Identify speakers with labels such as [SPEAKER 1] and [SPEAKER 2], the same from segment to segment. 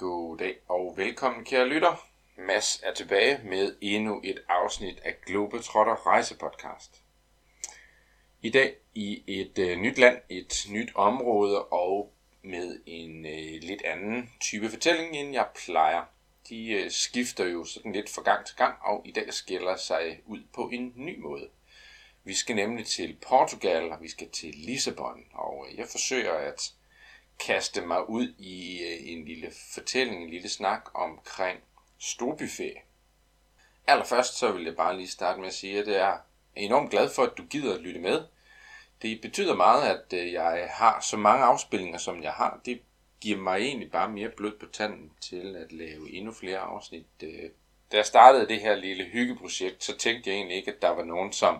[SPEAKER 1] God dag og velkommen kære lytter. Mads er tilbage med endnu et afsnit af Globetrotter Rejsepodcast. I dag i et øh, nyt land, et nyt område og med en øh, lidt anden type fortælling, end jeg plejer. De øh, skifter jo sådan lidt fra gang til gang, og i dag skiller sig ud på en ny måde. Vi skal nemlig til Portugal, og vi skal til Lissabon, og øh, jeg forsøger at kaste mig ud i øh, en lille fortælling, en lille snak omkring storbuffet. Allerførst så vil jeg bare lige starte med at sige, at jeg er enormt glad for, at du gider at lytte med. Det betyder meget, at øh, jeg har så mange afspilninger, som jeg har. Det giver mig egentlig bare mere blød på tanden til at lave endnu flere afsnit. Øh, da jeg startede det her lille hyggeprojekt, så tænkte jeg egentlig ikke, at der var nogen, som,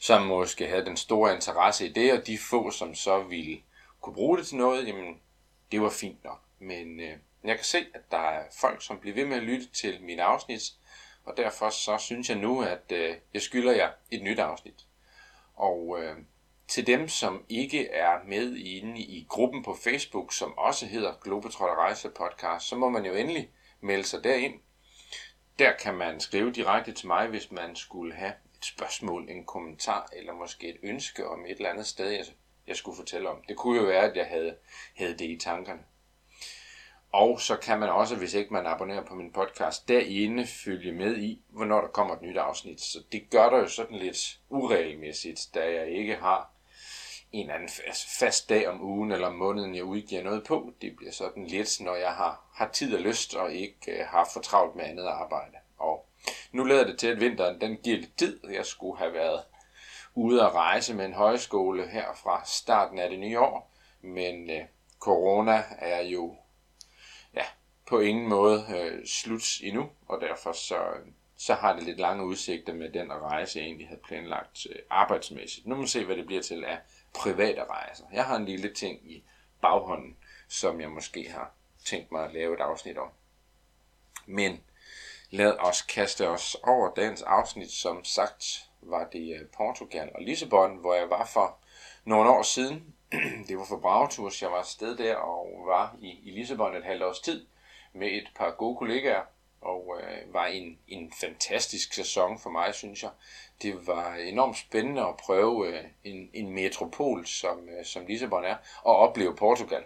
[SPEAKER 1] som måske havde den store interesse i det, og de få, som så ville kunne bruge det til noget, jamen det var fint nok. Men øh, jeg kan se, at der er folk, som bliver ved med at lytte til mine afsnit, og derfor så synes jeg nu, at øh, jeg skylder jer et nyt afsnit. Og øh, til dem, som ikke er med inde i gruppen på Facebook, som også hedder Globetrotter Rejse Podcast, så må man jo endelig melde sig derind. Der kan man skrive direkte til mig, hvis man skulle have et spørgsmål, en kommentar eller måske et ønske om et eller andet sted, jeg jeg skulle fortælle om. Det kunne jo være, at jeg havde, havde det i tankerne. Og så kan man også, hvis ikke man abonnerer på min podcast, derinde følge med i, hvornår der kommer et nyt afsnit. Så det gør der jo sådan lidt uregelmæssigt, da jeg ikke har en anden altså fast, dag om ugen eller om måneden, jeg udgiver noget på. Det bliver sådan lidt, når jeg har, har tid og lyst og ikke øh, har for travlt med andet arbejde. Og nu lader det til, at vinteren den giver lidt tid. Jeg skulle have været ude at rejse med en højskole her fra starten af det nye år, men øh, corona er jo ja, på ingen måde øh, slut endnu, og derfor så, så har det lidt lange udsigter med den rejse, jeg egentlig havde planlagt øh, arbejdsmæssigt. Nu må vi se, hvad det bliver til af private rejser. Jeg har en lille ting i baghånden, som jeg måske har tænkt mig at lave et afsnit om. Men lad os kaste os over dagens afsnit, som sagt var det øh, Portugal og Lissabon, hvor jeg var for nogle år siden. det var for Brauturs, jeg var afsted der og var i, i Lissabon et halvt års tid med et par gode kollegaer, og øh, var en, en fantastisk sæson for mig, synes jeg. Det var enormt spændende at prøve øh, en, en metropol, som, øh, som Lissabon er, og opleve Portugal,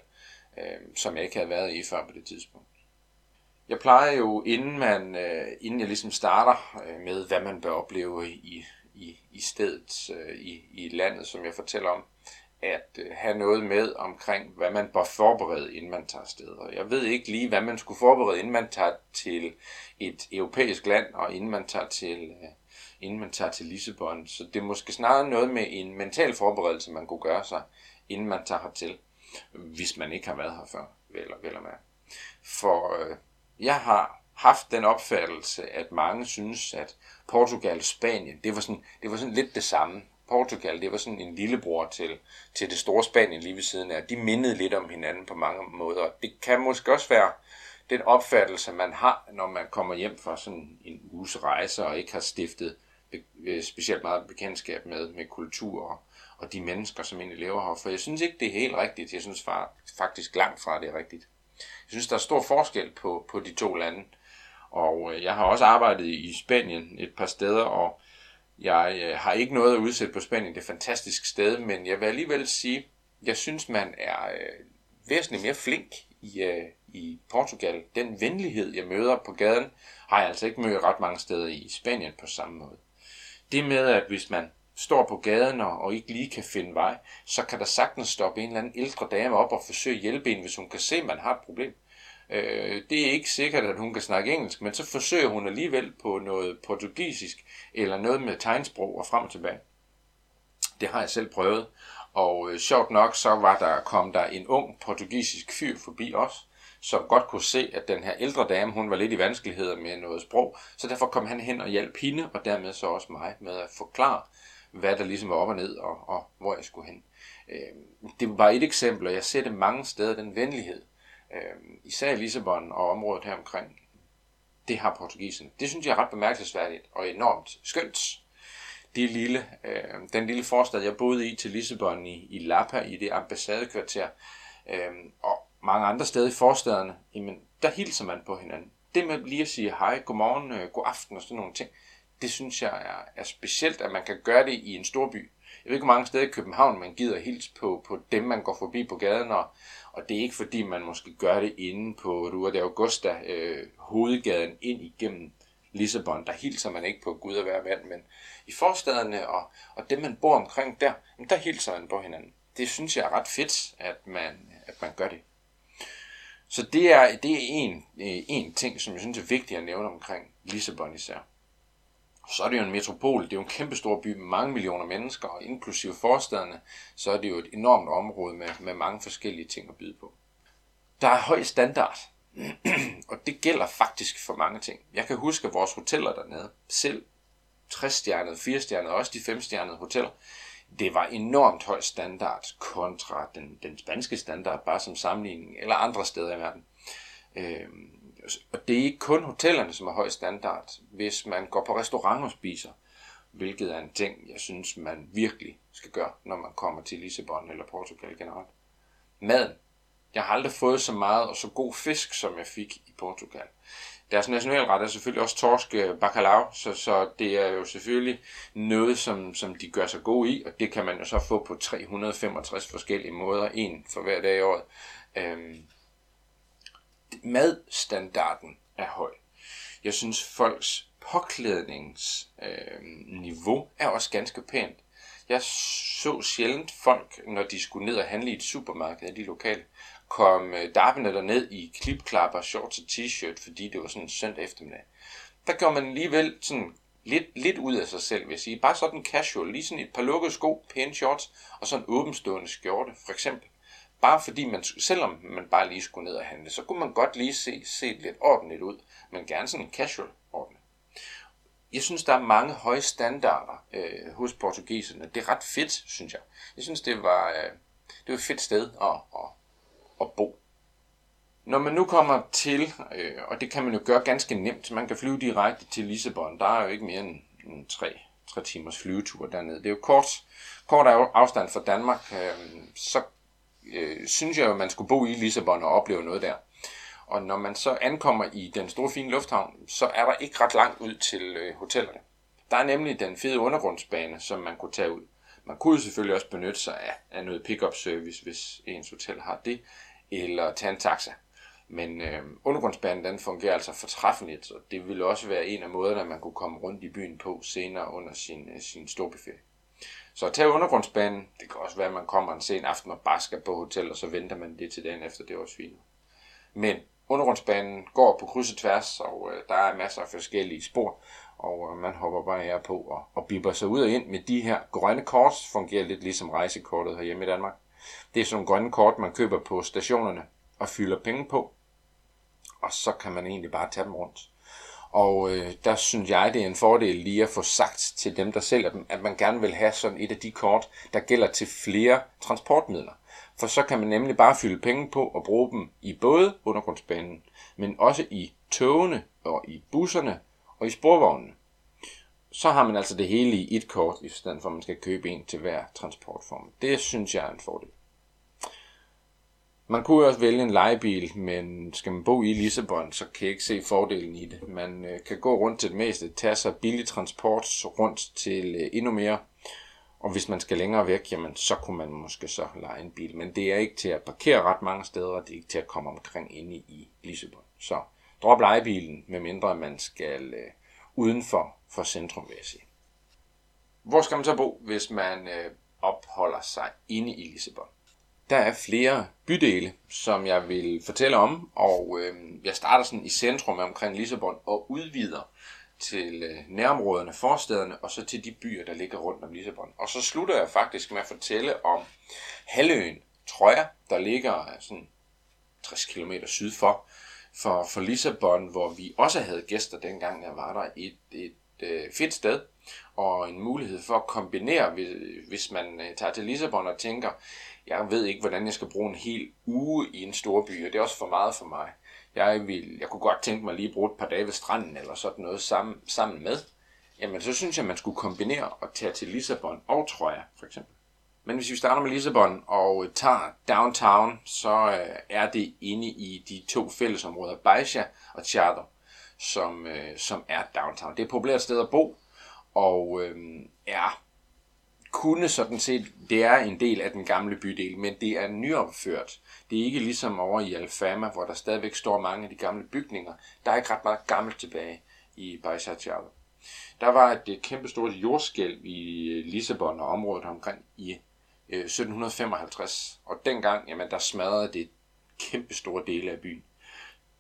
[SPEAKER 1] øh, som jeg ikke havde været i før på det tidspunkt. Jeg plejer jo, inden, man, øh, inden jeg ligesom starter øh, med, hvad man bør opleve i, i, i stedet, øh, i, i landet, som jeg fortæller om, at øh, have noget med omkring, hvad man bør forberede, inden man tager afsted. Og jeg ved ikke lige, hvad man skulle forberede, inden man tager til et europæisk land, og inden man tager til, øh, inden man tager til Lissabon. Så det er måske snarere noget med en mental forberedelse, man kunne gøre sig, inden man tager hertil, hvis man ikke har været her før, vel og vel og med. For øh, jeg har haft den opfattelse, at mange synes, at Portugal og Spanien, det var sådan, det var sådan lidt det samme. Portugal, det var sådan en lillebror til, til det store Spanien lige ved siden af. De mindede lidt om hinanden på mange måder. Det kan måske også være den opfattelse, man har, når man kommer hjem fra sådan en uges rejse og ikke har stiftet øh, specielt meget bekendtskab med, med kultur og, og de mennesker, som egentlig lever her. For jeg synes ikke, det er helt rigtigt. Jeg synes faktisk langt fra, det er rigtigt. Jeg synes, der er stor forskel på, på de to lande. Og øh, jeg har også arbejdet i Spanien et par steder, og jeg øh, har ikke noget at udsætte på Spanien. Det er et fantastisk sted, men jeg vil alligevel sige, jeg synes, man er øh, væsentligt mere flink i, øh, i Portugal. Den venlighed, jeg møder på gaden, har jeg altså ikke mødt ret mange steder i Spanien på samme måde. Det med, at hvis man står på gaden og, og ikke lige kan finde vej, så kan der sagtens stoppe en eller anden ældre dame op og forsøge at hjælpe en, hvis hun kan se, at man har et problem. Øh, det er ikke sikkert, at hun kan snakke engelsk, men så forsøger hun alligevel på noget portugisisk eller noget med tegnsprog og frem og tilbage. Det har jeg selv prøvet, og øh, sjovt nok, så var der, kom der en ung portugisisk fyr forbi os, som godt kunne se, at den her ældre dame, hun var lidt i vanskeligheder med noget sprog, så derfor kom han hen og hjalp hende, og dermed så også mig med at forklare, hvad der ligesom var op og ned, og, og hvor jeg skulle hen. Øh, det var et eksempel, og jeg ser det mange steder, den venlighed, øh, især Lissabon og området her omkring, det har portugiserne. Det synes jeg er ret bemærkelsesværdigt og enormt skønt. Det lille, øh, den lille forstad, jeg boede i til Lissabon i, i Lapa, i det ambassadekvarter, øh, og mange andre steder i forstaderne, jamen, der hilser man på hinanden. Det med lige at sige hej, godmorgen, øh, god aften og sådan nogle ting, det synes jeg er, er specielt, at man kan gøre det i en stor by. Jeg ved ikke, hvor mange steder i København, man gider hilse på, på dem, man går forbi på gaden, og, og det er ikke fordi, man måske gør det inde på Rua de Augusta, øh, hovedgaden ind igennem Lissabon. Der hilser man ikke på Gud og hver mand, men i forstederne og, og dem, man bor omkring der, der hilser man på hinanden. Det synes jeg er ret fedt, at man, at man gør det. Så det er, det er en, øh, en ting, som jeg synes er vigtigt at nævne omkring Lissabon især. Så er det jo en metropol, det er jo en kæmpestor by med mange millioner mennesker, og inklusive forstederne, så er det jo et enormt område med, med mange forskellige ting at byde på. Der er høj standard, og det gælder faktisk for mange ting. Jeg kan huske, at vores hoteller dernede, selv 60-stjernede, 4-stjernede, også de 5-stjernede hoteller, det var enormt høj standard kontra den, den spanske standard, bare som sammenligning, eller andre steder i verden. Øh, og det er ikke kun hotellerne, som har høj standard. Hvis man går på restaurant og spiser, hvilket er en ting, jeg synes, man virkelig skal gøre, når man kommer til Lissabon eller Portugal generelt. Maden. Jeg har aldrig fået så meget og så god fisk, som jeg fik i Portugal. Deres nationalret er selvfølgelig også torsk øh, bacalao, så, så det er jo selvfølgelig noget, som, som de gør sig gode i, og det kan man jo så få på 365 forskellige måder, en for hver dag i året. Øhm, madstandarden er høj. Jeg synes, folks påklædningsniveau øh, er også ganske pænt. Jeg så sjældent folk, når de skulle ned og handle i et supermarked, de lokale, kom øh, darpende der ned i klipklapper, shorts og t-shirt, fordi det var sådan en søndag eftermiddag. Der gør man alligevel sådan lidt, lidt ud af sig selv, vil jeg sige. Bare sådan casual, lige sådan et par lukkede sko, pæne shorts og sådan en åbenstående skjorte, for eksempel. Bare fordi man, selvom man bare lige skulle ned og handle, så kunne man godt lige se, se lidt ordentligt ud, men gerne sådan en casual ordentligt. Jeg synes, der er mange høje standarder øh, hos portugiserne. Det er ret fedt, synes jeg. Jeg synes, det var, øh, det var et fedt sted at, at, at bo. Når man nu kommer til, øh, og det kan man jo gøre ganske nemt, man kan flyve direkte til Lissabon. Der er jo ikke mere end, end tre, tre timers flyvetur dernede. Det er jo kort, kort afstand fra Danmark, øh, så øh, synes jeg, at man skulle bo i Lissabon og opleve noget der. Og når man så ankommer i den store fine lufthavn, så er der ikke ret langt ud til øh, hotellerne. Der er nemlig den fede undergrundsbane, som man kunne tage ud. Man kunne selvfølgelig også benytte sig af, af noget pickup service, hvis ens hotel har det, eller tage en taxa. Men øh, undergrundsbanen den fungerer altså fortræffeligt, og det ville også være en af måderne, man kunne komme rundt i byen på senere under sin, øh, sin storbeferie. Så tag undergrundsbanen. Det kan også være, at man kommer en sen aften og bare skal på hotel, og så venter man det til dagen efter. Det er også fint. Men undergrundsbanen går på kryds og tværs, og øh, der er masser af forskellige spor, og øh, man hopper bare her på og, og bipper sig ud og ind med de her grønne kort. Fungerer lidt ligesom rejsekortet herhjemme i Danmark. Det er sådan nogle grønne kort, man køber på stationerne og fylder penge på, og så kan man egentlig bare tage dem rundt. Og øh, der synes jeg, det er en fordel lige at få sagt til dem, der sælger dem, at man gerne vil have sådan et af de kort, der gælder til flere transportmidler. For så kan man nemlig bare fylde penge på og bruge dem i både undergrundsbanen, men også i togene og i busserne og i sporvognene. Så har man altså det hele i et kort, i stedet for at man skal købe en til hver transportform. Det synes jeg er en fordel. Man kunne også vælge en lejebil, men skal man bo i Lissabon, så kan jeg ikke se fordelen i det. Man øh, kan gå rundt til det meste, tage sig billig transport rundt til øh, endnu mere. Og hvis man skal længere væk, jamen, så kunne man måske så lege en bil. Men det er ikke til at parkere ret mange steder, og det er ikke til at komme omkring inde i Lissabon. Så drop lejebilen, medmindre man skal øh, udenfor for centrum, vil jeg sige. Hvor skal man så bo, hvis man øh, opholder sig inde i Lissabon? Der er flere bydele, som jeg vil fortælle om, og øh, jeg starter sådan i centrum omkring Lissabon og udvider til øh, nærområderne, forstederne og så til de byer, der ligger rundt om Lissabon. Og så slutter jeg faktisk med at fortælle om halvøen Troja, der ligger øh, sådan 60 km syd for, for, for Lissabon, hvor vi også havde gæster dengang jeg var der. Et, et øh, fedt sted og en mulighed for at kombinere, hvis, hvis man øh, tager til Lissabon og tænker, jeg ved ikke, hvordan jeg skal bruge en hel uge i en stor by, og det er også for meget for mig. Jeg, vil, jeg kunne godt tænke mig lige at bruge et par dage ved stranden, eller sådan noget sammen, sammen med. Jamen, så synes jeg, man skulle kombinere og tage til Lissabon og Troja, for eksempel. Men hvis vi starter med Lissabon og tager downtown, så øh, er det inde i de to fællesområder, Baixa og Teatro, som, øh, som er downtown. Det er et populært sted at bo, og øh, er kunne sådan set, det er en del af den gamle bydel, men det er nyopført. Det er ikke ligesom over i Alfama, hvor der stadigvæk står mange af de gamle bygninger. Der er ikke ret meget gammelt tilbage i Baixa Der var et kæmpestort jordskælv i øh, Lissabon og området omkring i øh, 1755, og dengang, jamen, der smadrede det kæmpe store dele af byen.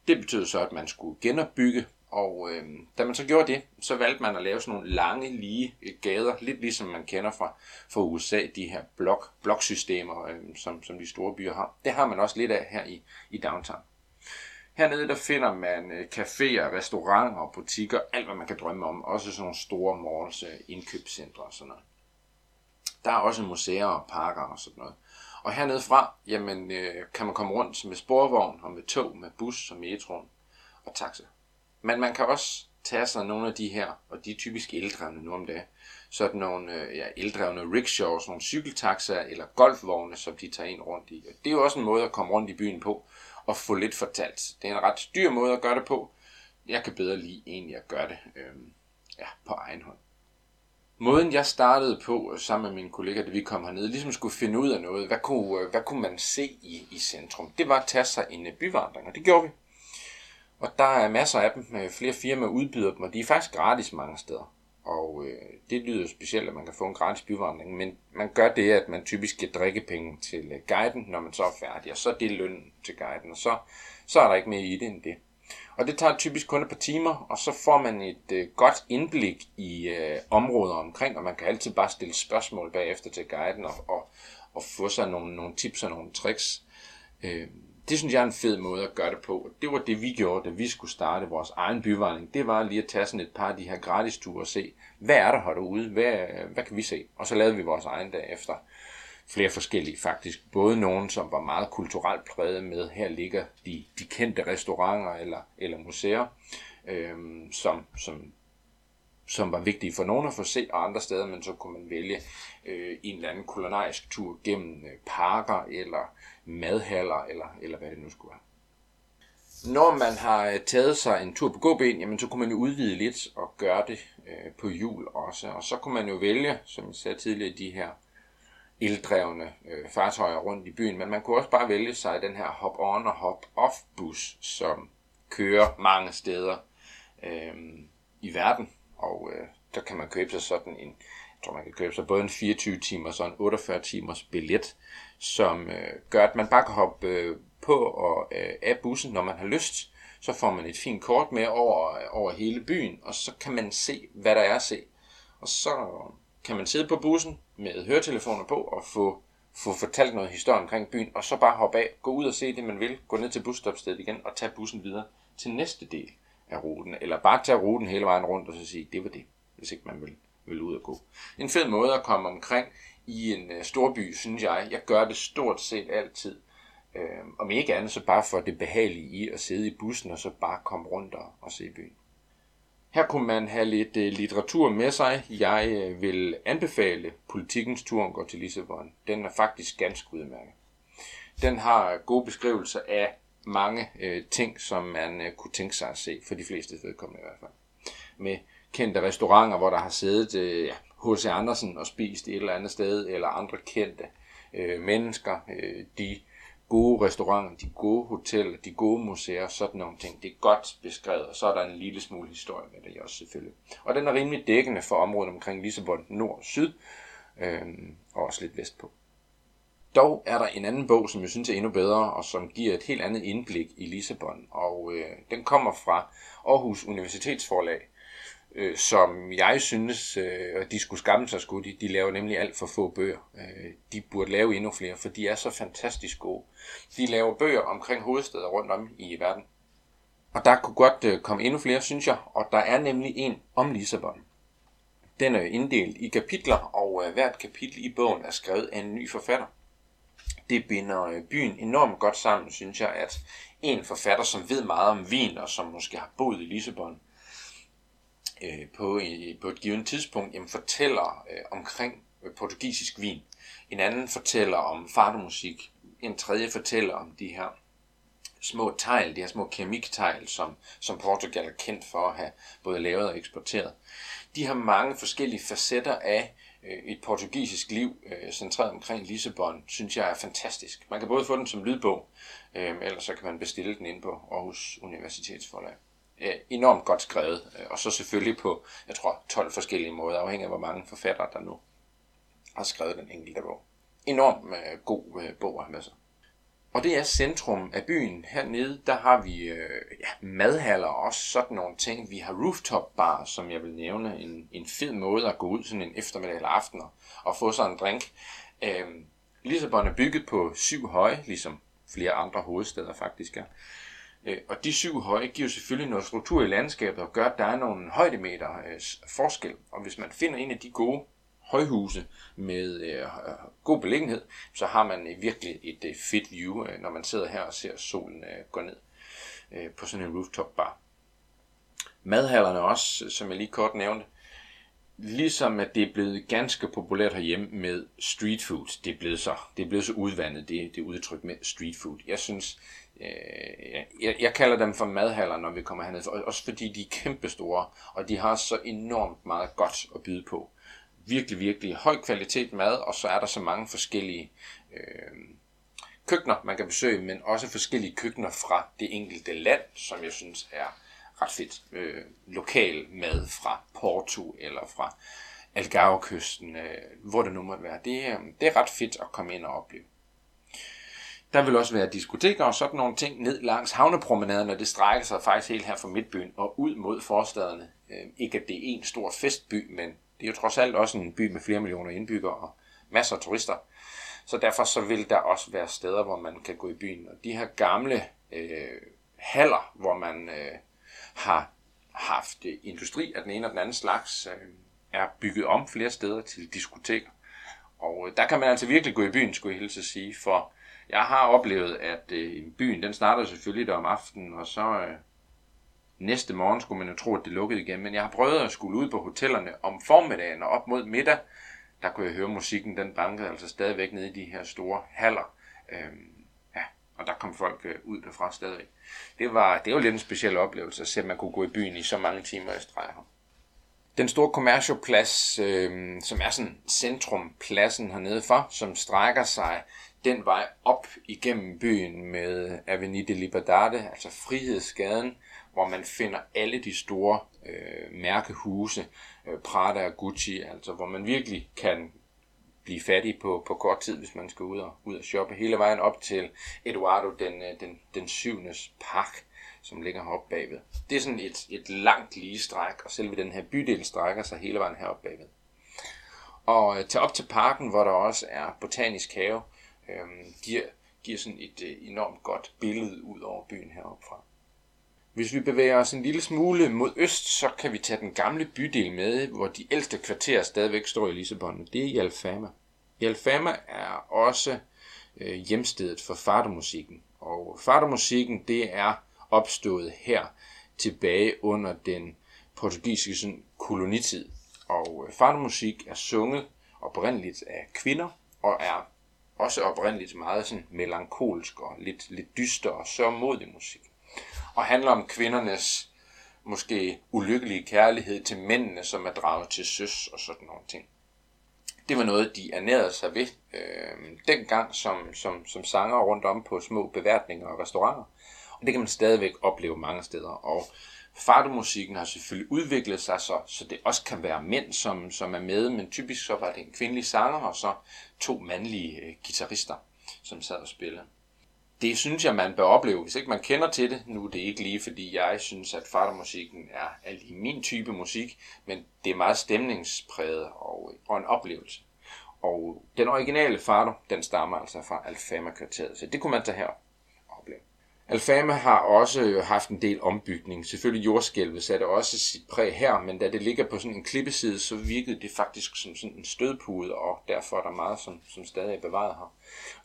[SPEAKER 1] Det betød så, at man skulle genopbygge, og øh, da man så gjorde det, så valgte man at lave sådan nogle lange, lige gader, lidt ligesom man kender fra, fra USA, de her blok, bloksystemer, øh, som, som de store byer har. Det har man også lidt af her i, i downtown. Hernede der finder man øh, caféer, restauranter, butikker, alt hvad man kan drømme om. Også sådan nogle store malls, øh, indkøbscentre og sådan noget. Der er også museer og parker og sådan noget. Og hernede fra, jamen, øh, kan man komme rundt med sporvogn og med tog, med bus og metro og taxa. Men man kan også tage sig nogle af de her, og de er typisk eldrevne nu om dagen, sådan nogle øh, ja, eldrevne rickshaws, nogle cykeltaxaer eller golfvogne, som de tager ind rundt i. Det er jo også en måde at komme rundt i byen på og få lidt fortalt. Det er en ret dyr måde at gøre det på. Jeg kan bedre lide egentlig at gøre det øh, ja, på egen hånd. Måden jeg startede på øh, sammen med mine kollegaer, da vi kom herned, ligesom skulle finde ud af noget, hvad kunne, øh, hvad kunne man se i, i centrum, det var at tage sig en byvandring, og det gjorde vi. Og der er masser af dem, øh, flere firmaer udbyder dem, og de er faktisk gratis mange steder. Og øh, det lyder specielt, at man kan få en gratis byvandring, men man gør det, at man typisk giver drikkepenge til øh, guiden, når man så er færdig, og så er det løn til guiden, og så, så er der ikke mere i det end det. Og det tager typisk kun et par timer, og så får man et øh, godt indblik i øh, områder omkring, og man kan altid bare stille spørgsmål bagefter til guiden og, og, og få sig nogle, nogle tips og nogle tricks. Øh, det synes jeg er en fed måde at gøre det på. Det var det, vi gjorde, da vi skulle starte vores egen byvandring. Det var lige at tage sådan et par af de her gratis ture og se, hvad er der herude? Hvad, hvad kan vi se? Og så lavede vi vores egen dag efter flere forskellige faktisk. Både nogen, som var meget kulturelt præget med, her ligger de, de kendte restauranter eller, eller museer, øhm, som, som, som var vigtige for nogen at få se, og andre steder, men så kunne man vælge øh, en eller anden kulinarisk tur gennem øh, parker eller madhaller, eller, eller hvad det nu skulle være. Når man har øh, taget sig en tur på gåben, jamen så kunne man jo udvide lidt og gøre det øh, på jul også. Og så kunne man jo vælge, som jeg sagde tidligere, de her eldrevne øh, fartøjer rundt i byen, men man kunne også bare vælge sig den her hop-on og hop-off bus, som kører mange steder øh, i verden, og øh, der kan man købe sig sådan en, jeg tror man kan købe sig både en 24 timers og en 48 timers billet, som øh, gør, at man bare kan hoppe øh, på og øh, af bussen, når man har lyst. Så får man et fint kort med over, øh, over hele byen, og så kan man se, hvad der er at se. Og så kan man sidde på bussen med høretelefoner på og få, få fortalt noget historie omkring byen, og så bare hoppe af, gå ud og se det, man vil, gå ned til busstopstedet igen og tage bussen videre til næste del af ruten, eller bare tage ruten hele vejen rundt og så sige, det var det, hvis ikke man vil, vil ud og gå. En fed måde at komme omkring i en uh, storby, synes jeg. Jeg gør det stort set altid. Øh, om ikke andet, så bare for det behagelige i at sidde i bussen og så bare komme rundt og, og se byen. Her kunne man have lidt øh, litteratur med sig. Jeg øh, vil anbefale Politikens turen går til Lissabon. Den er faktisk ganske udmærket. Den har gode beskrivelser af mange øh, ting, som man øh, kunne tænke sig at se, for de fleste vedkommende i hvert fald. Med kendte restauranter, hvor der har siddet uh, ja, H.C. Andersen og spist et eller andet sted, eller andre kendte øh, mennesker, øh, de gode restauranter, de gode hoteller, de gode museer, sådan nogle ting. Det er godt beskrevet, og så er der en lille smule historie med det også selvfølgelig. Og den er rimelig dækkende for området omkring Lissabon nord og syd, øh, og også lidt vestpå. Dog er der en anden bog, som jeg synes er endnu bedre, og som giver et helt andet indblik i Lissabon, og øh, den kommer fra Aarhus Universitetsforlag, øh, som jeg synes, øh, de skulle skamme sig skulle de. De laver nemlig alt for få bøger. Øh, de burde lave endnu flere, for de er så fantastisk gode. De laver bøger omkring hovedsteder rundt om i verden. Og der kunne godt øh, komme endnu flere, synes jeg, og der er nemlig en om Lissabon. Den er inddelt i kapitler, og øh, hvert kapitel i bogen er skrevet af en ny forfatter. Det binder øh, byen enormt godt sammen, synes jeg, at en forfatter, som ved meget om vin, og som måske har boet i Lissabon, øh, på, i, på et givet tidspunkt jamen, fortæller øh, omkring øh, portugisisk vin En anden fortæller om fartemusik. En tredje fortæller om de her små tegl, de her små keramiktegl, som, som Portugal er kendt for at have både lavet og eksporteret. De har mange forskellige facetter af øh, et portugisisk liv, øh, centreret omkring Lissabon, synes jeg er fantastisk. Man kan både få den som lydbog, øh, eller så kan man bestille den ind på Aarhus Universitetsforlag. Øh, enormt godt skrevet, øh, og så selvfølgelig på, jeg tror, 12 forskellige måder, afhængig af hvor mange forfattere der nu har skrevet den enkelte bog. Enormt øh, god øh, bog at have med sig. Og det er centrum af byen. Hernede, der har vi øh, ja, madhaller og også sådan nogle ting. Vi har rooftop bar, som jeg vil nævne. En, en fed måde at gå ud sådan en eftermiddag eller aften og, og få sig en drink. Øh, Lissabon er bygget på syv høje, ligesom flere andre hovedsteder faktisk er. Øh, og de syv høje giver selvfølgelig noget struktur i landskabet og gør, at der er nogle højdemeter øh, forskel. Og hvis man finder en af de gode højhuse med øh, god beliggenhed, så har man øh, virkelig et øh, fedt view, øh, når man sidder her og ser solen øh, gå ned øh, på sådan en rooftop bar. Madhallerne også, som jeg lige kort nævnte, ligesom at det er blevet ganske populært herhjemme med street food. Det er blevet så, det er blevet så udvandet, det, det udtryk med street food. Jeg synes, øh, jeg, jeg kalder dem for madhaller, når vi kommer herned, også fordi de er kæmpestore, og de har så enormt meget godt at byde på virkelig, virkelig høj kvalitet mad, og så er der så mange forskellige øh, køkkener, man kan besøge, men også forskellige køkkener fra det enkelte land, som jeg synes er ret fedt. Øh, lokal mad fra Porto eller fra Algarve-kysten, øh, hvor det nu måtte være. Det, øh, det er ret fedt at komme ind og opleve. Der vil også være diskoteker og sådan nogle ting ned langs havnepromenaden, og det strækker sig faktisk helt her fra Midtbyen og ud mod forstaderne. Øhm, ikke at det er en stor festby, men det er jo trods alt også en by med flere millioner indbyggere og masser af turister. Så derfor så vil der også være steder, hvor man kan gå i byen. Og de her gamle øh, haller, hvor man øh, har haft øh, industri af den ene og den anden slags, øh, er bygget om flere steder til diskoteker. Og øh, der kan man altså virkelig gå i byen, skulle jeg hilse at sige, for jeg har oplevet, at øh, byen den starter selvfølgelig der om aftenen, og så øh, Næste morgen skulle man jo tro, at det lukkede igen, men jeg har prøvet at skulle ud på hotellerne om formiddagen og op mod middag. Der kunne jeg høre musikken, den bankede altså stadigvæk nede i de her store haller. Øhm, ja, og der kom folk øh, ud derfra stadigvæk. Det var, det var lidt en speciel oplevelse at se, at man kunne gå i byen i så mange timer i streg her. Den store commercialplads, øh, som er sådan centrumpladsen hernede for, som strækker sig den vej op igennem byen med Avenida Liberdade, altså Frihedsgaden, hvor man finder alle de store øh, mærkehuse, øh, Prada og Gucci, altså hvor man virkelig kan blive fattig på, på kort tid, hvis man skal ud og, ud og shoppe hele vejen op til Eduardo den, øh, den, den syvendes park, som ligger heroppe bagved. Det er sådan et, et langt lige stræk, og selve den her bydel strækker sig hele vejen heroppe bagved. Og øh, til op til parken, hvor der også er botanisk have, øh, giver, giver sådan et øh, enormt godt billede ud over byen heroppe fra. Hvis vi bevæger os en lille smule mod øst, så kan vi tage den gamle bydel med, hvor de ældste kvarterer stadigvæk står i Lissabon. Det er i Alfama. I Alfama er også øh, hjemstedet for fardermusikken, Og fardermusikken det er opstået her tilbage under den portugisiske sådan, kolonitid. Og øh, fardermusik er sunget oprindeligt af kvinder, og er også oprindeligt meget sådan melankolsk og lidt, lidt dyster og sørmodig musik og handler om kvindernes måske ulykkelige kærlighed til mændene, som er draget til søs og sådan nogle ting. Det var noget, de ernærede sig ved øh, dengang som, som, som sanger rundt om på små beværtninger og restauranter. Og det kan man stadigvæk opleve mange steder. Og fartemusikken har selvfølgelig udviklet sig, så, så det også kan være mænd, som, som er med, men typisk så var det en kvindelig sanger og så to mandlige øh, guitarister, som sad og spillede det synes jeg, man bør opleve, hvis ikke man kender til det. Nu er det ikke lige, fordi jeg synes, at fardermusikken er, er lige min type musik, men det er meget stemningspræget og, og en oplevelse. Og den originale fardo, den stammer altså fra Alfama-kvarteret, så det kunne man tage herop. Alfama har også øh, haft en del ombygning. Selvfølgelig jordskælvet satte også sit præg her, men da det ligger på sådan en klippeside, så virkede det faktisk som sådan en stødpude, og derfor er der meget, som, som stadig er bevaret her.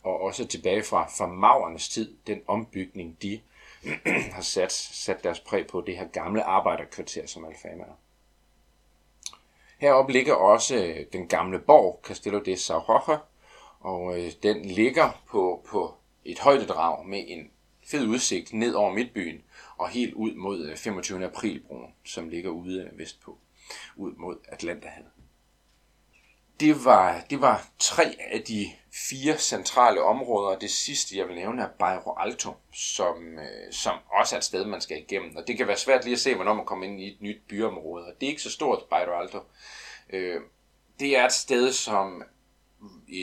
[SPEAKER 1] Og også tilbage fra, fra mavernes tid, den ombygning, de har sat, sat deres præg på det her gamle arbejderkvarter, som Alfama er. Heroppe ligger også øh, den gamle borg, Castello de São Og øh, den ligger på, på et højdedrag med en fed udsigt ned over midtbyen og helt ud mod øh, 25. Aprilbroen, som ligger ude øh, vestpå, ud mod Atlanterhavet. Det var, det var tre af de fire centrale områder. Det sidste, jeg vil nævne, er Bairro Alto, som, øh, som også er et sted, man skal igennem. Og det kan være svært lige at se, hvornår man kommer ind i et nyt byområde. Og det er ikke så stort, Bairro Alto. Øh, det er et sted, som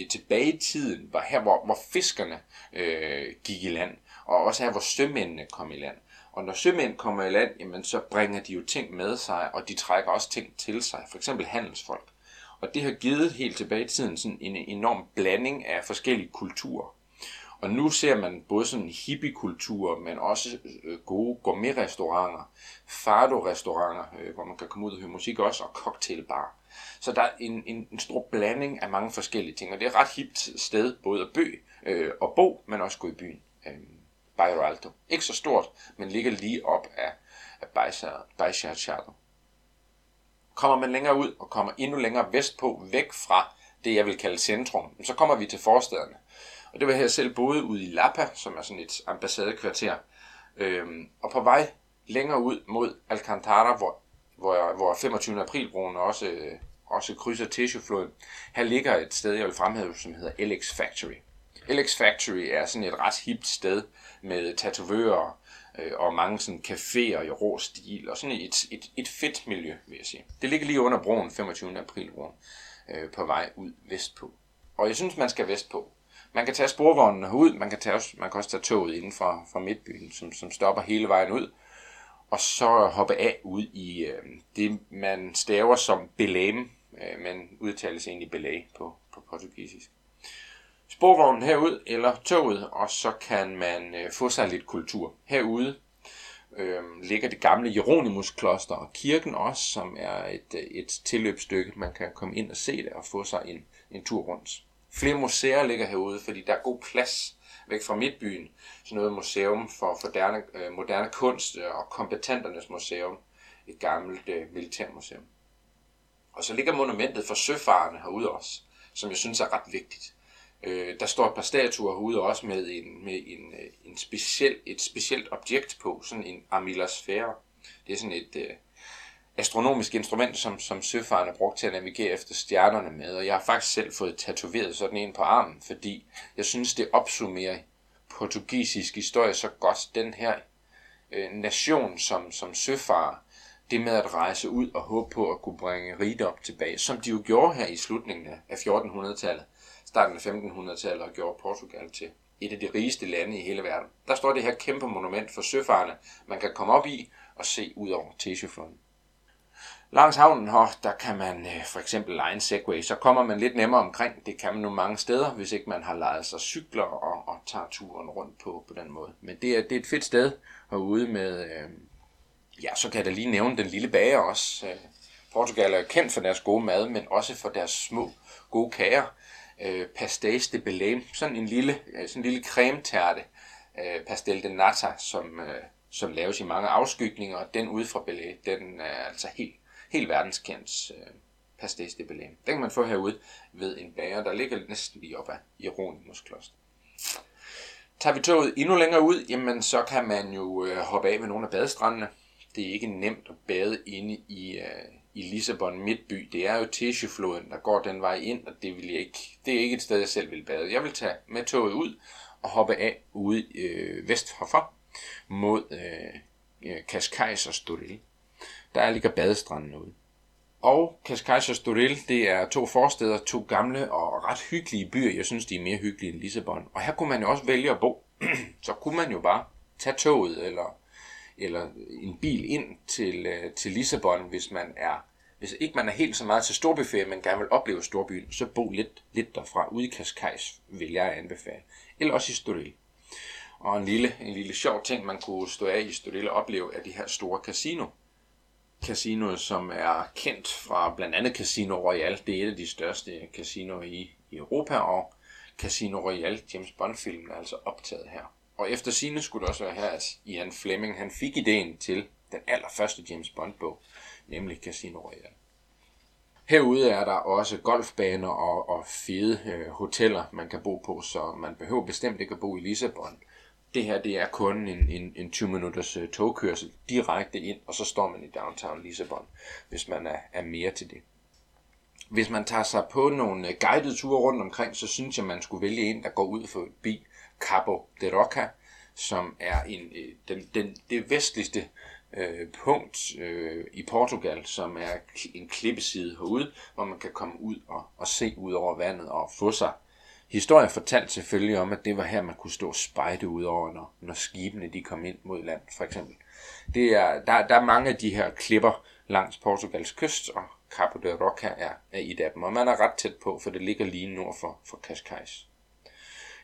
[SPEAKER 1] tilbage i tiden var her, hvor, hvor fiskerne øh, gik i land, og også af, hvor sømændene kom i land. Og når sømænd kommer i land, jamen, så bringer de jo ting med sig, og de trækker også ting til sig, for eksempel handelsfolk. Og det har givet helt tilbage i tiden sådan en enorm blanding af forskellige kulturer. Og nu ser man både sådan hippiekultur, men også øh, gode gourmet-restauranter, fado-restauranter, øh, hvor man kan komme ud og høre musik også, og cocktailbar. Så der er en, en, en stor blanding af mange forskellige ting, og det er et ret hipt sted både at bø øh, og bo, men også gå i byen. Øh, Bairro Alto. Ikke så stort, men ligger lige op af, af Baixa Charlo. Kommer man længere ud og kommer endnu længere vestpå, væk fra det, jeg vil kalde centrum, så kommer vi til forstederne. Og det var her selv boede ude i Lapa, som er sådan et ambassadekvarter. Øhm, og på vej længere ud mod Alcantara, hvor, hvor, hvor 25. aprilbroen også, også krydser Teshufloden, her ligger et sted, jeg vil fremhæve, som hedder LX Factory. LX Factory er sådan et ret hipt sted med tatovører øh, og mange sådan caféer i rå stil, og sådan et, et, et fedt miljø, vil jeg sige. Det ligger lige under broen, 25. aprilbroen, øh, på vej ud vestpå. Og jeg synes, man skal vestpå. Man kan tage sporvognen ud, man kan, tage også, man kan også tage toget inden fra, fra Midtbyen, som, som stopper hele vejen ud, og så hoppe af ud i øh, det, man staver som Belém, øh, men udtales egentlig Belay på, på portugisisk sporvognen herud eller toget, og så kan man øh, få sig lidt kultur. Herude øh, ligger det gamle Jeronimus kloster og kirken også, som er et, øh, et tilløbsstykke. Man kan komme ind og se det og få sig en, en tur rundt. Flere museer ligger herude, fordi der er god plads væk fra midtbyen. Sådan noget museum for moderne, øh, moderne kunst øh, og kompetenternes museum. Et gammelt øh, militærmuseum. Og så ligger monumentet for søfarerne herude også, som jeg synes er ret vigtigt. Øh, der står et par statuer herude også med, en, med en, øh, en speciel, et specielt objekt på, sådan en armilasfære. Det er sådan et øh, astronomisk instrument, som, som søfarerne har brugt til at navigere efter stjernerne med. Og jeg har faktisk selv fået tatoveret sådan en på armen, fordi jeg synes, det opsummerer portugisisk historie så godt. Den her øh, nation som, som søfarer, det med at rejse ud og håbe på at kunne bringe rigdom tilbage, som de jo gjorde her i slutningen af 1400-tallet starten af 1500-tallet og gjorde Portugal til et af de rigeste lande i hele verden. Der står det her kæmpe monument for søfarerne, man kan komme op i og se ud over Teshufloden. Langs havnen her, der kan man øh, for eksempel lege en segway, så kommer man lidt nemmere omkring. Det kan man nu mange steder, hvis ikke man har lejet sig cykler og, og tager turen rundt på, på den måde. Men det er, det er et fedt sted herude med, øh, ja, så kan jeg da lige nævne den lille bager også. Øh, Portugal er kendt for deres gode mad, men også for deres små gode kager øh, pastéis de Belém, sådan en lille, øh, sådan en lille cremetærte, øh, pastel de nata, som, øh, som laves i mange afskygninger, og den ude fra Belém, den er altså helt, helt verdenskendt øh, pastéis de Belém. Den kan man få herude ved en bager, der ligger næsten lige op ad Jeronimus kloster. Tager vi toget endnu længere ud, jamen så kan man jo øh, hoppe af ved nogle af badestrandene. Det er ikke nemt at bade inde i, øh, i Lissabon midtby. Det er jo Tisjefloden, der går den vej ind, og det, vil jeg ikke, det er ikke et sted, jeg selv vil bade. Jeg vil tage med toget ud og hoppe af ude øh, vest herfor mod øh, Cascais og Storil. Der ligger badestranden ude. Og Cascais og Storil, det er to forsteder, to gamle og ret hyggelige byer. Jeg synes, de er mere hyggelige end Lissabon. Og her kunne man jo også vælge at bo. Så kunne man jo bare tage toget eller eller en bil ind til, øh, til Lissabon, hvis man er hvis ikke man er helt så meget til storbyferie, men gerne vil opleve storbyen, så bo lidt, lidt derfra. Ude i Cascais vil jeg anbefale. Eller også i Storil. Og en lille, en lille sjov ting, man kunne stå af i Storil og opleve, er de her store casino. Casinoer, som er kendt fra blandt andet Casino Royale. Det er et af de største casinoer i, i Europa, og Casino Royale, James Bond-filmen, er altså optaget her. Og efter sine skulle det også være her, at Ian Fleming han fik ideen til den allerførste James Bond-bog, nemlig Casino Royale. Herude er der også golfbaner og, og fede øh, hoteller, man kan bo på, så man behøver bestemt ikke at bo i Lissabon. Det her det er kun en, en, en 20 minutters øh, togkørsel direkte ind, og så står man i downtown Lissabon, hvis man er, er mere til det. Hvis man tager sig på nogle øh, guidede ture rundt omkring, så synes jeg, man skulle vælge en, der går ud forbi Cabo de Roca, som er en, øh, den, den, det vestligste øh, punkt øh, i Portugal, som er en klippeside herude, hvor man kan komme ud og, og se ud over vandet og få sig. Historien fortalte selvfølgelig om, at det var her, man kunne stå og spejde ud over, når, når skibene de kom ind mod land, for eksempel. Det er, der, der er mange af de her klipper langs Portugals kyst, og Cabo de Roca er, er et af dem, og man er ret tæt på, for det ligger lige nord for, for Cascais.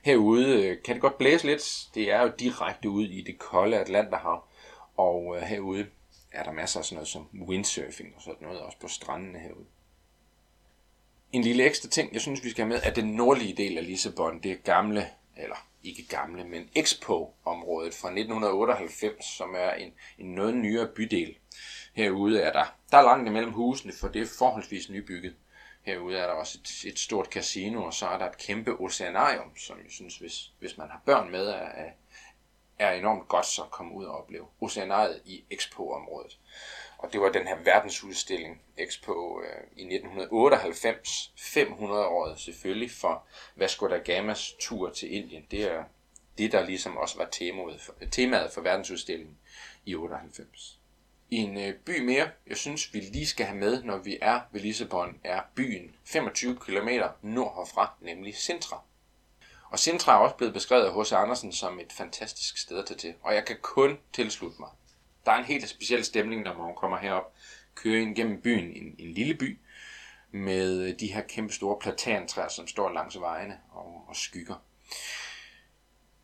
[SPEAKER 1] Herude øh, kan det godt blæse lidt. Det er jo direkte ud i det kolde Atlanterhav, og øh, herude er der masser af sådan noget som windsurfing og sådan noget, også på strandene herude. En lille ekstra ting, jeg synes, vi skal have med, er den nordlige del af Lissabon. Det er gamle, eller ikke gamle, men Expo-området fra 1998, som er en, en noget nyere bydel. Herude er der, der er langt imellem husene, for det er forholdsvis nybygget. Herude er der også et, et stort casino, og så er der et kæmpe oceanarium, som jeg synes, hvis, hvis man har børn med, er, er enormt godt så at komme ud og opleve. Oceanariet i Expo-området. Og det var den her verdensudstilling Expo øh, i 1998, 500 år selvfølgelig for Vasco da Gamas tur til Indien. Det er det, der ligesom også var temaet for, temaet for verdensudstillingen i 98. En øh, by mere, jeg synes, vi lige skal have med, når vi er ved Lissabon, er byen 25 km nord herfra, nemlig Sintra. Og Sintra er også blevet beskrevet af H.C. Andersen som et fantastisk sted at tage til, og jeg kan kun tilslutte mig. Der er en helt speciel stemning, når man kommer herop, kører ind gennem byen, en, en lille by, med de her kæmpe store platantræer, som står langs vejene og, og skygger.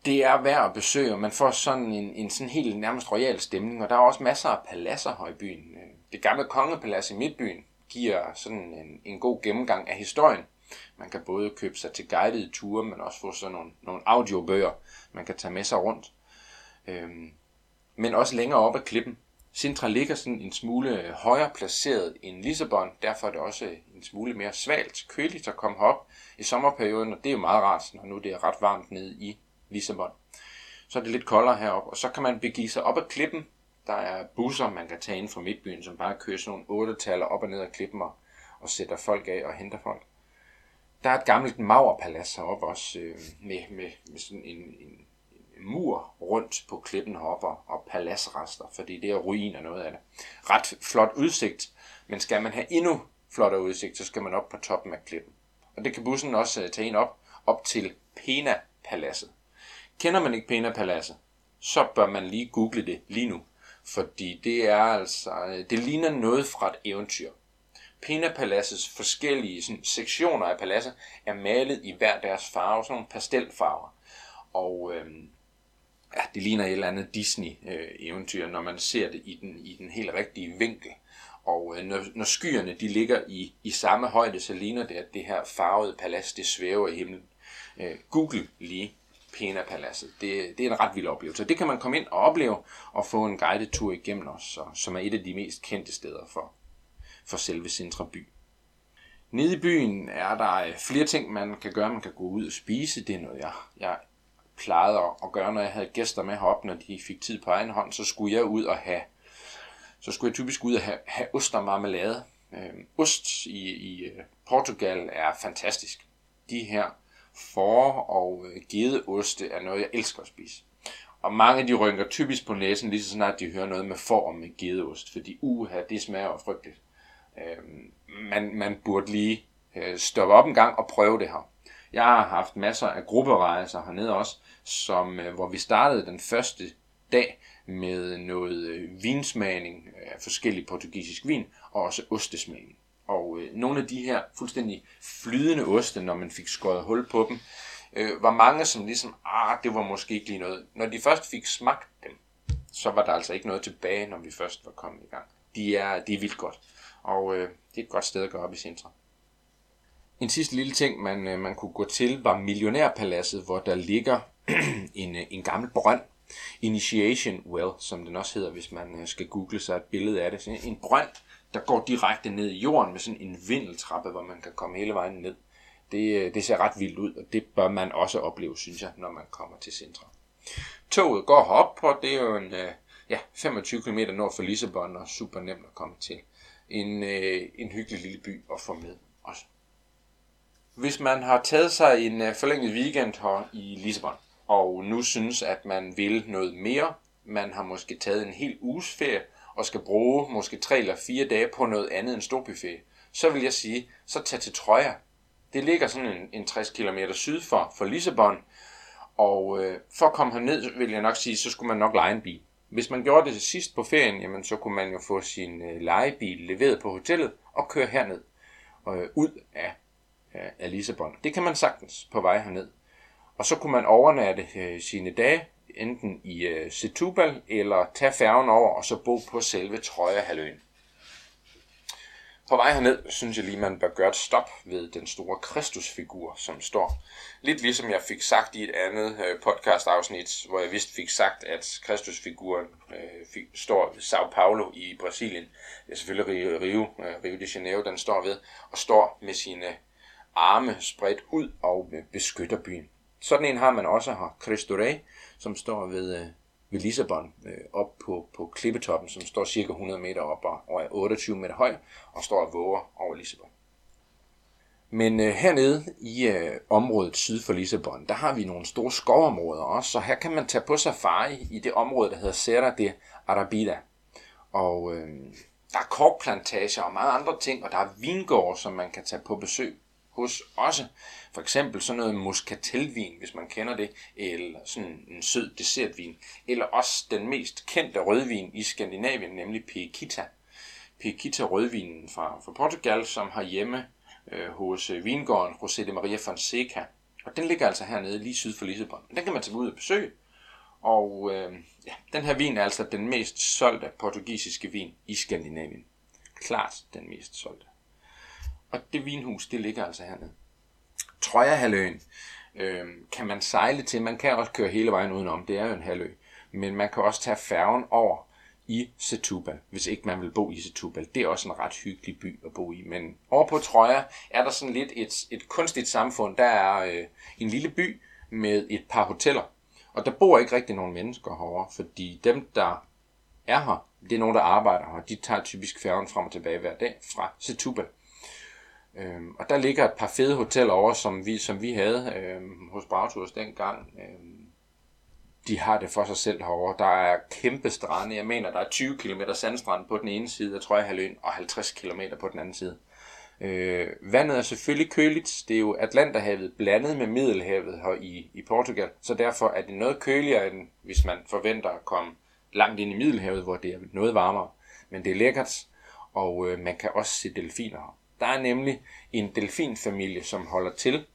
[SPEAKER 1] Det er værd at besøge, og man får sådan en, en sådan helt nærmest royal stemning, og der er også masser af paladser her i byen. Øh, det gamle kongepalads i Midtbyen giver sådan en, en god gennemgang af historien, man kan både købe sig til guidede ture, men også få sådan nogle, nogle audiobøger, man kan tage med sig rundt. Øhm, men også længere op ad klippen. Sintra ligger sådan en smule højere placeret end Lissabon, derfor er det også en smule mere svalt, køligt at komme herop i sommerperioden, og det er jo meget rart, når nu det er ret varmt nede i Lissabon. Så er det lidt koldere heroppe, og så kan man begive sig op ad klippen. Der er busser, man kan tage ind fra midtbyen, som bare kører sådan nogle otte taler op og ned ad klippen og, og sætter folk af og henter folk. Der er et gammelt maurpalads heroppe også, øh, med, med, med sådan en, en, en mur rundt på klippen heroppe og paladsrester, fordi det er ruiner noget af det. Ret flot udsigt, men skal man have endnu flottere udsigt, så skal man op på toppen af klippen. Og det kan bussen også øh, tage en op, op til Pena-paladset. Kender man ikke Pena-paladset, så bør man lige google det lige nu, fordi det er altså, det ligner noget fra et eventyr. Pena-paladsets forskellige sådan, sektioner af paladset er malet i hver deres farve, sådan nogle pastelfarver. Og øhm, ja, det ligner et eller andet Disney-eventyr, øh, når man ser det i den, i den helt rigtige vinkel. Og øh, når, når skyerne de ligger i, i samme højde, så ligner det, at det her farvede palads, det svæver i himlen. Øh, Google lige Pena-paladset. Det, det er en ret vild oplevelse. Det kan man komme ind og opleve og få en guided tur igennem os, som er et af de mest kendte steder for, for selve Sintra by. Nede i byen er der øh, flere ting, man kan gøre. Man kan gå ud og spise. Det er noget, jeg, jeg plejede at gøre, når jeg havde gæster med heroppe, når de fik tid på egen hånd. Så skulle jeg ud og have, så skulle jeg typisk ud og have, have ost og marmelade. Øh, ost i, i øh, Portugal er fantastisk. De her for og øh, gedeoste er noget, jeg elsker at spise. Og mange de rynker typisk på næsen, lige så snart de hører noget med form med gedeost, fordi uha, det smager jo frygteligt. Øh, man, man burde lige øh, stoppe op en gang og prøve det her. Jeg har haft masser af grupperejser hernede også, som, øh, hvor vi startede den første dag med noget øh, vinsmagning af forskellig portugisisk vin, og også ostesmagning. Og øh, nogle af de her fuldstændig flydende oste, når man fik skåret hul på dem, øh, var mange, som ligesom, ah, det var måske ikke lige noget. Når de først fik smagt dem, så var der altså ikke noget tilbage, når vi først var kommet i gang. De er, de er vildt godt. Og øh, det er et godt sted at gå op i centrum. En sidste lille ting, man, øh, man kunne gå til, var Millionærpaladset, hvor der ligger en, øh, en gammel brønd, Initiation Well, som den også hedder, hvis man øh, skal google sig et billede af det. En brønd, der går direkte ned i jorden med sådan en vindeltrappe, hvor man kan komme hele vejen ned. Det, øh, det ser ret vildt ud, og det bør man også opleve, synes jeg, når man kommer til centrum. Toget går herop, og det er jo en, øh, ja, 25 km nord for Lissabon, og super nemt at komme til. En, øh, en hyggelig lille by at få med også. Hvis man har taget sig en forlænget weekend her i Lissabon, og nu synes, at man vil noget mere, man har måske taget en hel uges ferie, og skal bruge måske tre eller fire dage på noget andet end storbuffet, så vil jeg sige, så tag til Troja. Det ligger sådan en, en 60 km syd for, for Lissabon, og øh, for at komme herned, vil jeg nok sige, så skulle man nok lege en bil. Hvis man gjorde det sidst på ferien, jamen, så kunne man jo få sin øh, legebil leveret på hotellet og køre herned øh, ud af, øh, af Lissabon. Det kan man sagtens på vej herned. Og så kunne man overnatte øh, sine dage enten i øh, Setubal eller tage færgen over og så bo på selve Trøjehaløen. På vej herned synes jeg lige, man bør gøre et stop ved den store Kristusfigur, som står. Lidt ligesom jeg fik sagt i et andet øh, podcast-afsnit, hvor jeg vist fik sagt, at Kristusfiguren øh, fik, står ved Sao Paulo i Brasilien. Det er selvfølgelig Rio, Rio, øh, Rio de Janeiro, den står ved, og står med sine arme spredt ud og beskytter byen. Sådan en har man også her, Cristo Rey, som står ved, øh, ved Lissabon, øh, op på, på klippetoppen, som står cirka 100 meter op og, og er 28 meter høj, og står og våger over Lissabon. Men øh, hernede i øh, området syd for Lissabon, der har vi nogle store skovområder også, så her kan man tage på safari i det område, der hedder Serra de Arabida. Og øh, der er korkplantager og mange andre ting, og der er vingårde, som man kan tage på besøg hos også. For eksempel sådan noget muscatelvin, hvis man kender det, eller sådan en sød dessertvin. Eller også den mest kendte rødvin i Skandinavien, nemlig Pekita. Pekita rødvinen fra, fra Portugal, som har hjemme øh, hos øh, vingården José de Maria Fonseca. Og den ligger altså hernede lige syd for Lissabon. Den kan man tage ud og besøge. Og øh, ja, den her vin er altså den mest solgte portugisiske vin i Skandinavien. Klart den mest solgte. Og det vinhus, det ligger altså hernede. Trøjerhaløen øh, kan man sejle til. Man kan også køre hele vejen udenom. Det er jo en halvø. Men man kan også tage færgen over i Setúbal, hvis ikke man vil bo i Setúbal. Det er også en ret hyggelig by at bo i. Men over på Troja er der sådan lidt et, et kunstigt samfund. Der er øh, en lille by med et par hoteller. Og der bor ikke rigtig nogen mennesker herovre, fordi dem, der er her, det er nogen, der arbejder her. De tager typisk færgen frem og tilbage hver dag fra Setúbal. Øhm, og der ligger et par fede hoteller over, som vi, som vi havde øhm, hos Brautours dengang. Øhm, de har det for sig selv herovre. Der er kæmpe strande. Jeg mener, der er 20 km sandstrand på den ene side af Trøjehaløen, og 50 km på den anden side. Øh, vandet er selvfølgelig køligt. Det er jo Atlanterhavet blandet med Middelhavet her i, i Portugal. Så derfor er det noget køligere, end hvis man forventer at komme langt ind i Middelhavet, hvor det er noget varmere. Men det er lækkert, og øh, man kan også se delfiner her. Der er nemlig en delfinfamilie, som holder til,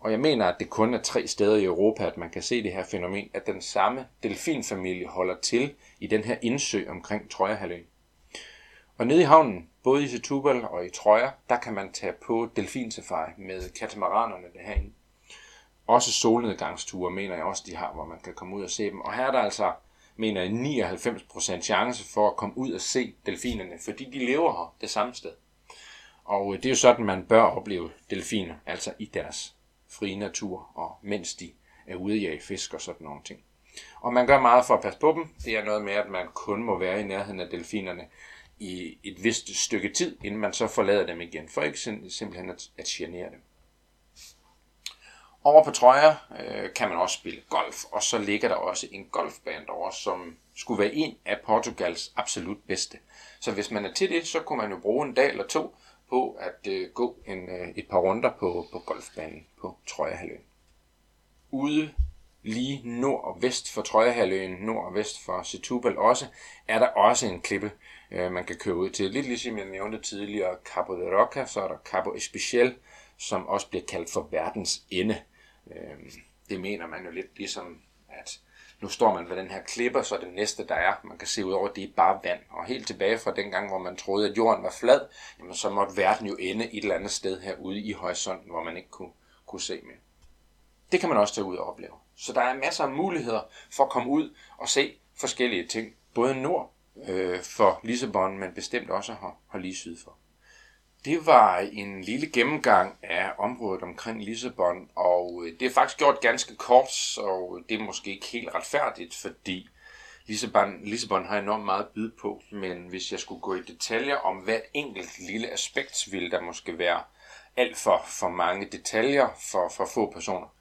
[SPEAKER 1] og jeg mener, at det kun er tre steder i Europa, at man kan se det her fænomen, at den samme delfinfamilie holder til i den her indsø omkring Trøjerhaløen. Og nede i havnen, både i Setubal og i Trøjer, der kan man tage på delfinsafari med katamaranerne derhen. Også solnedgangsture mener jeg også, de har, hvor man kan komme ud og se dem. Og her er der altså, mener jeg, 99% chance for at komme ud og se delfinerne, fordi de lever her det samme sted. Og øh, det er jo sådan, man bør opleve delfiner, altså i deres frie natur, og mens de er ude i fisk og sådan nogle ting. Og man gør meget for at passe på dem. Det er noget med, at man kun må være i nærheden af delfinerne i et vist stykke tid, inden man så forlader dem igen, for ikke simpelthen at, at genere dem. Over på Trøjer øh, kan man også spille golf, og så ligger der også en golfbane derovre, som skulle være en af Portugals absolut bedste. Så hvis man er til det, så kunne man jo bruge en dag eller to på at øh, gå en, øh, et par runder på, på golfbanen på Trøjehaløen. Ude lige nord og vest for Trøjehaløen, nord og vest for Setubal også, er der også en klippe, øh, man kan køre ud til. Lidt ligesom jeg nævnte tidligere Cabo de Roca, så er der Cabo Especial, som også bliver kaldt for verdens ende. Øh, det mener man jo lidt ligesom, at nu står man ved den her klippe, så det næste, der er, man kan se ud over, det er bare vand. Og helt tilbage fra den gang, hvor man troede, at jorden var flad, jamen så måtte verden jo ende et eller andet sted herude i horisonten, hvor man ikke kunne, kunne se mere. Det kan man også tage ud og opleve. Så der er masser af muligheder for at komme ud og se forskellige ting, både nord øh, for Lissabon, men bestemt også her, her lige syd for. Det var en lille gennemgang af området omkring Lissabon, og øh, det er faktisk gjort ganske kort, og det er måske ikke helt retfærdigt, fordi Lissabon, Lissabon har enormt meget at byde på, men hvis jeg skulle gå i detaljer om hvert enkelt lille aspekt, ville der måske være alt for, for mange detaljer for, for få personer.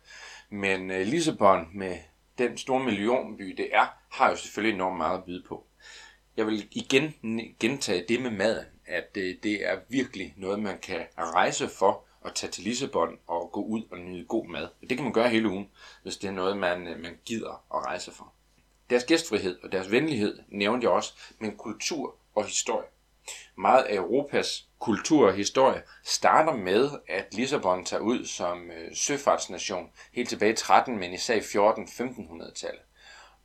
[SPEAKER 1] Men øh, Lissabon med den store millionby det er, har jo selvfølgelig enormt meget at byde på. Jeg vil igen gentage det med maden, at øh, det er virkelig noget, man kan rejse for at tage til Lissabon og gå ud og nyde god mad. Det kan man gøre hele ugen, hvis det er noget, man, øh, man gider at rejse for. Deres gæstfrihed og deres venlighed nævnte jeg også, men kultur og historie. Meget af Europas kultur og historie starter med, at Lissabon tager ud som øh, søfartsnation helt tilbage i 13, men især i 14-1500-tallet.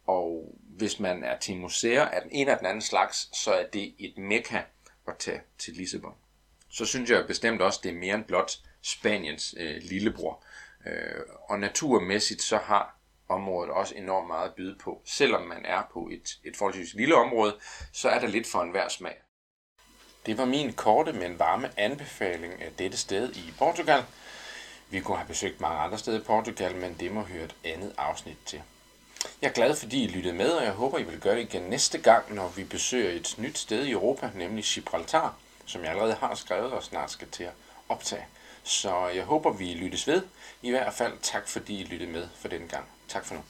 [SPEAKER 1] Og hvis man er til museer af den ene og den anden slags, så er det et mekka at tage til Lissabon. Så synes jeg bestemt også, det er mere end blot Spaniens øh, lillebror. Øh, og naturmæssigt så har området også enormt meget at byde på. Selvom man er på et, et forholdsvis lille område, så er der lidt for enhver smag. Det var min korte, men varme anbefaling af dette sted i Portugal. Vi kunne have besøgt mange andre steder i Portugal, men det må høre et andet afsnit til. Jeg er glad, fordi I lyttede med, og jeg håber, I vil gøre det igen næste gang, når vi besøger et nyt sted i Europa, nemlig Gibraltar, som jeg allerede har skrevet og snart skal til at optage. Så jeg håber, vi lyttes ved. I hvert fald tak, fordi I lyttede med for denne gang. Tak for nu.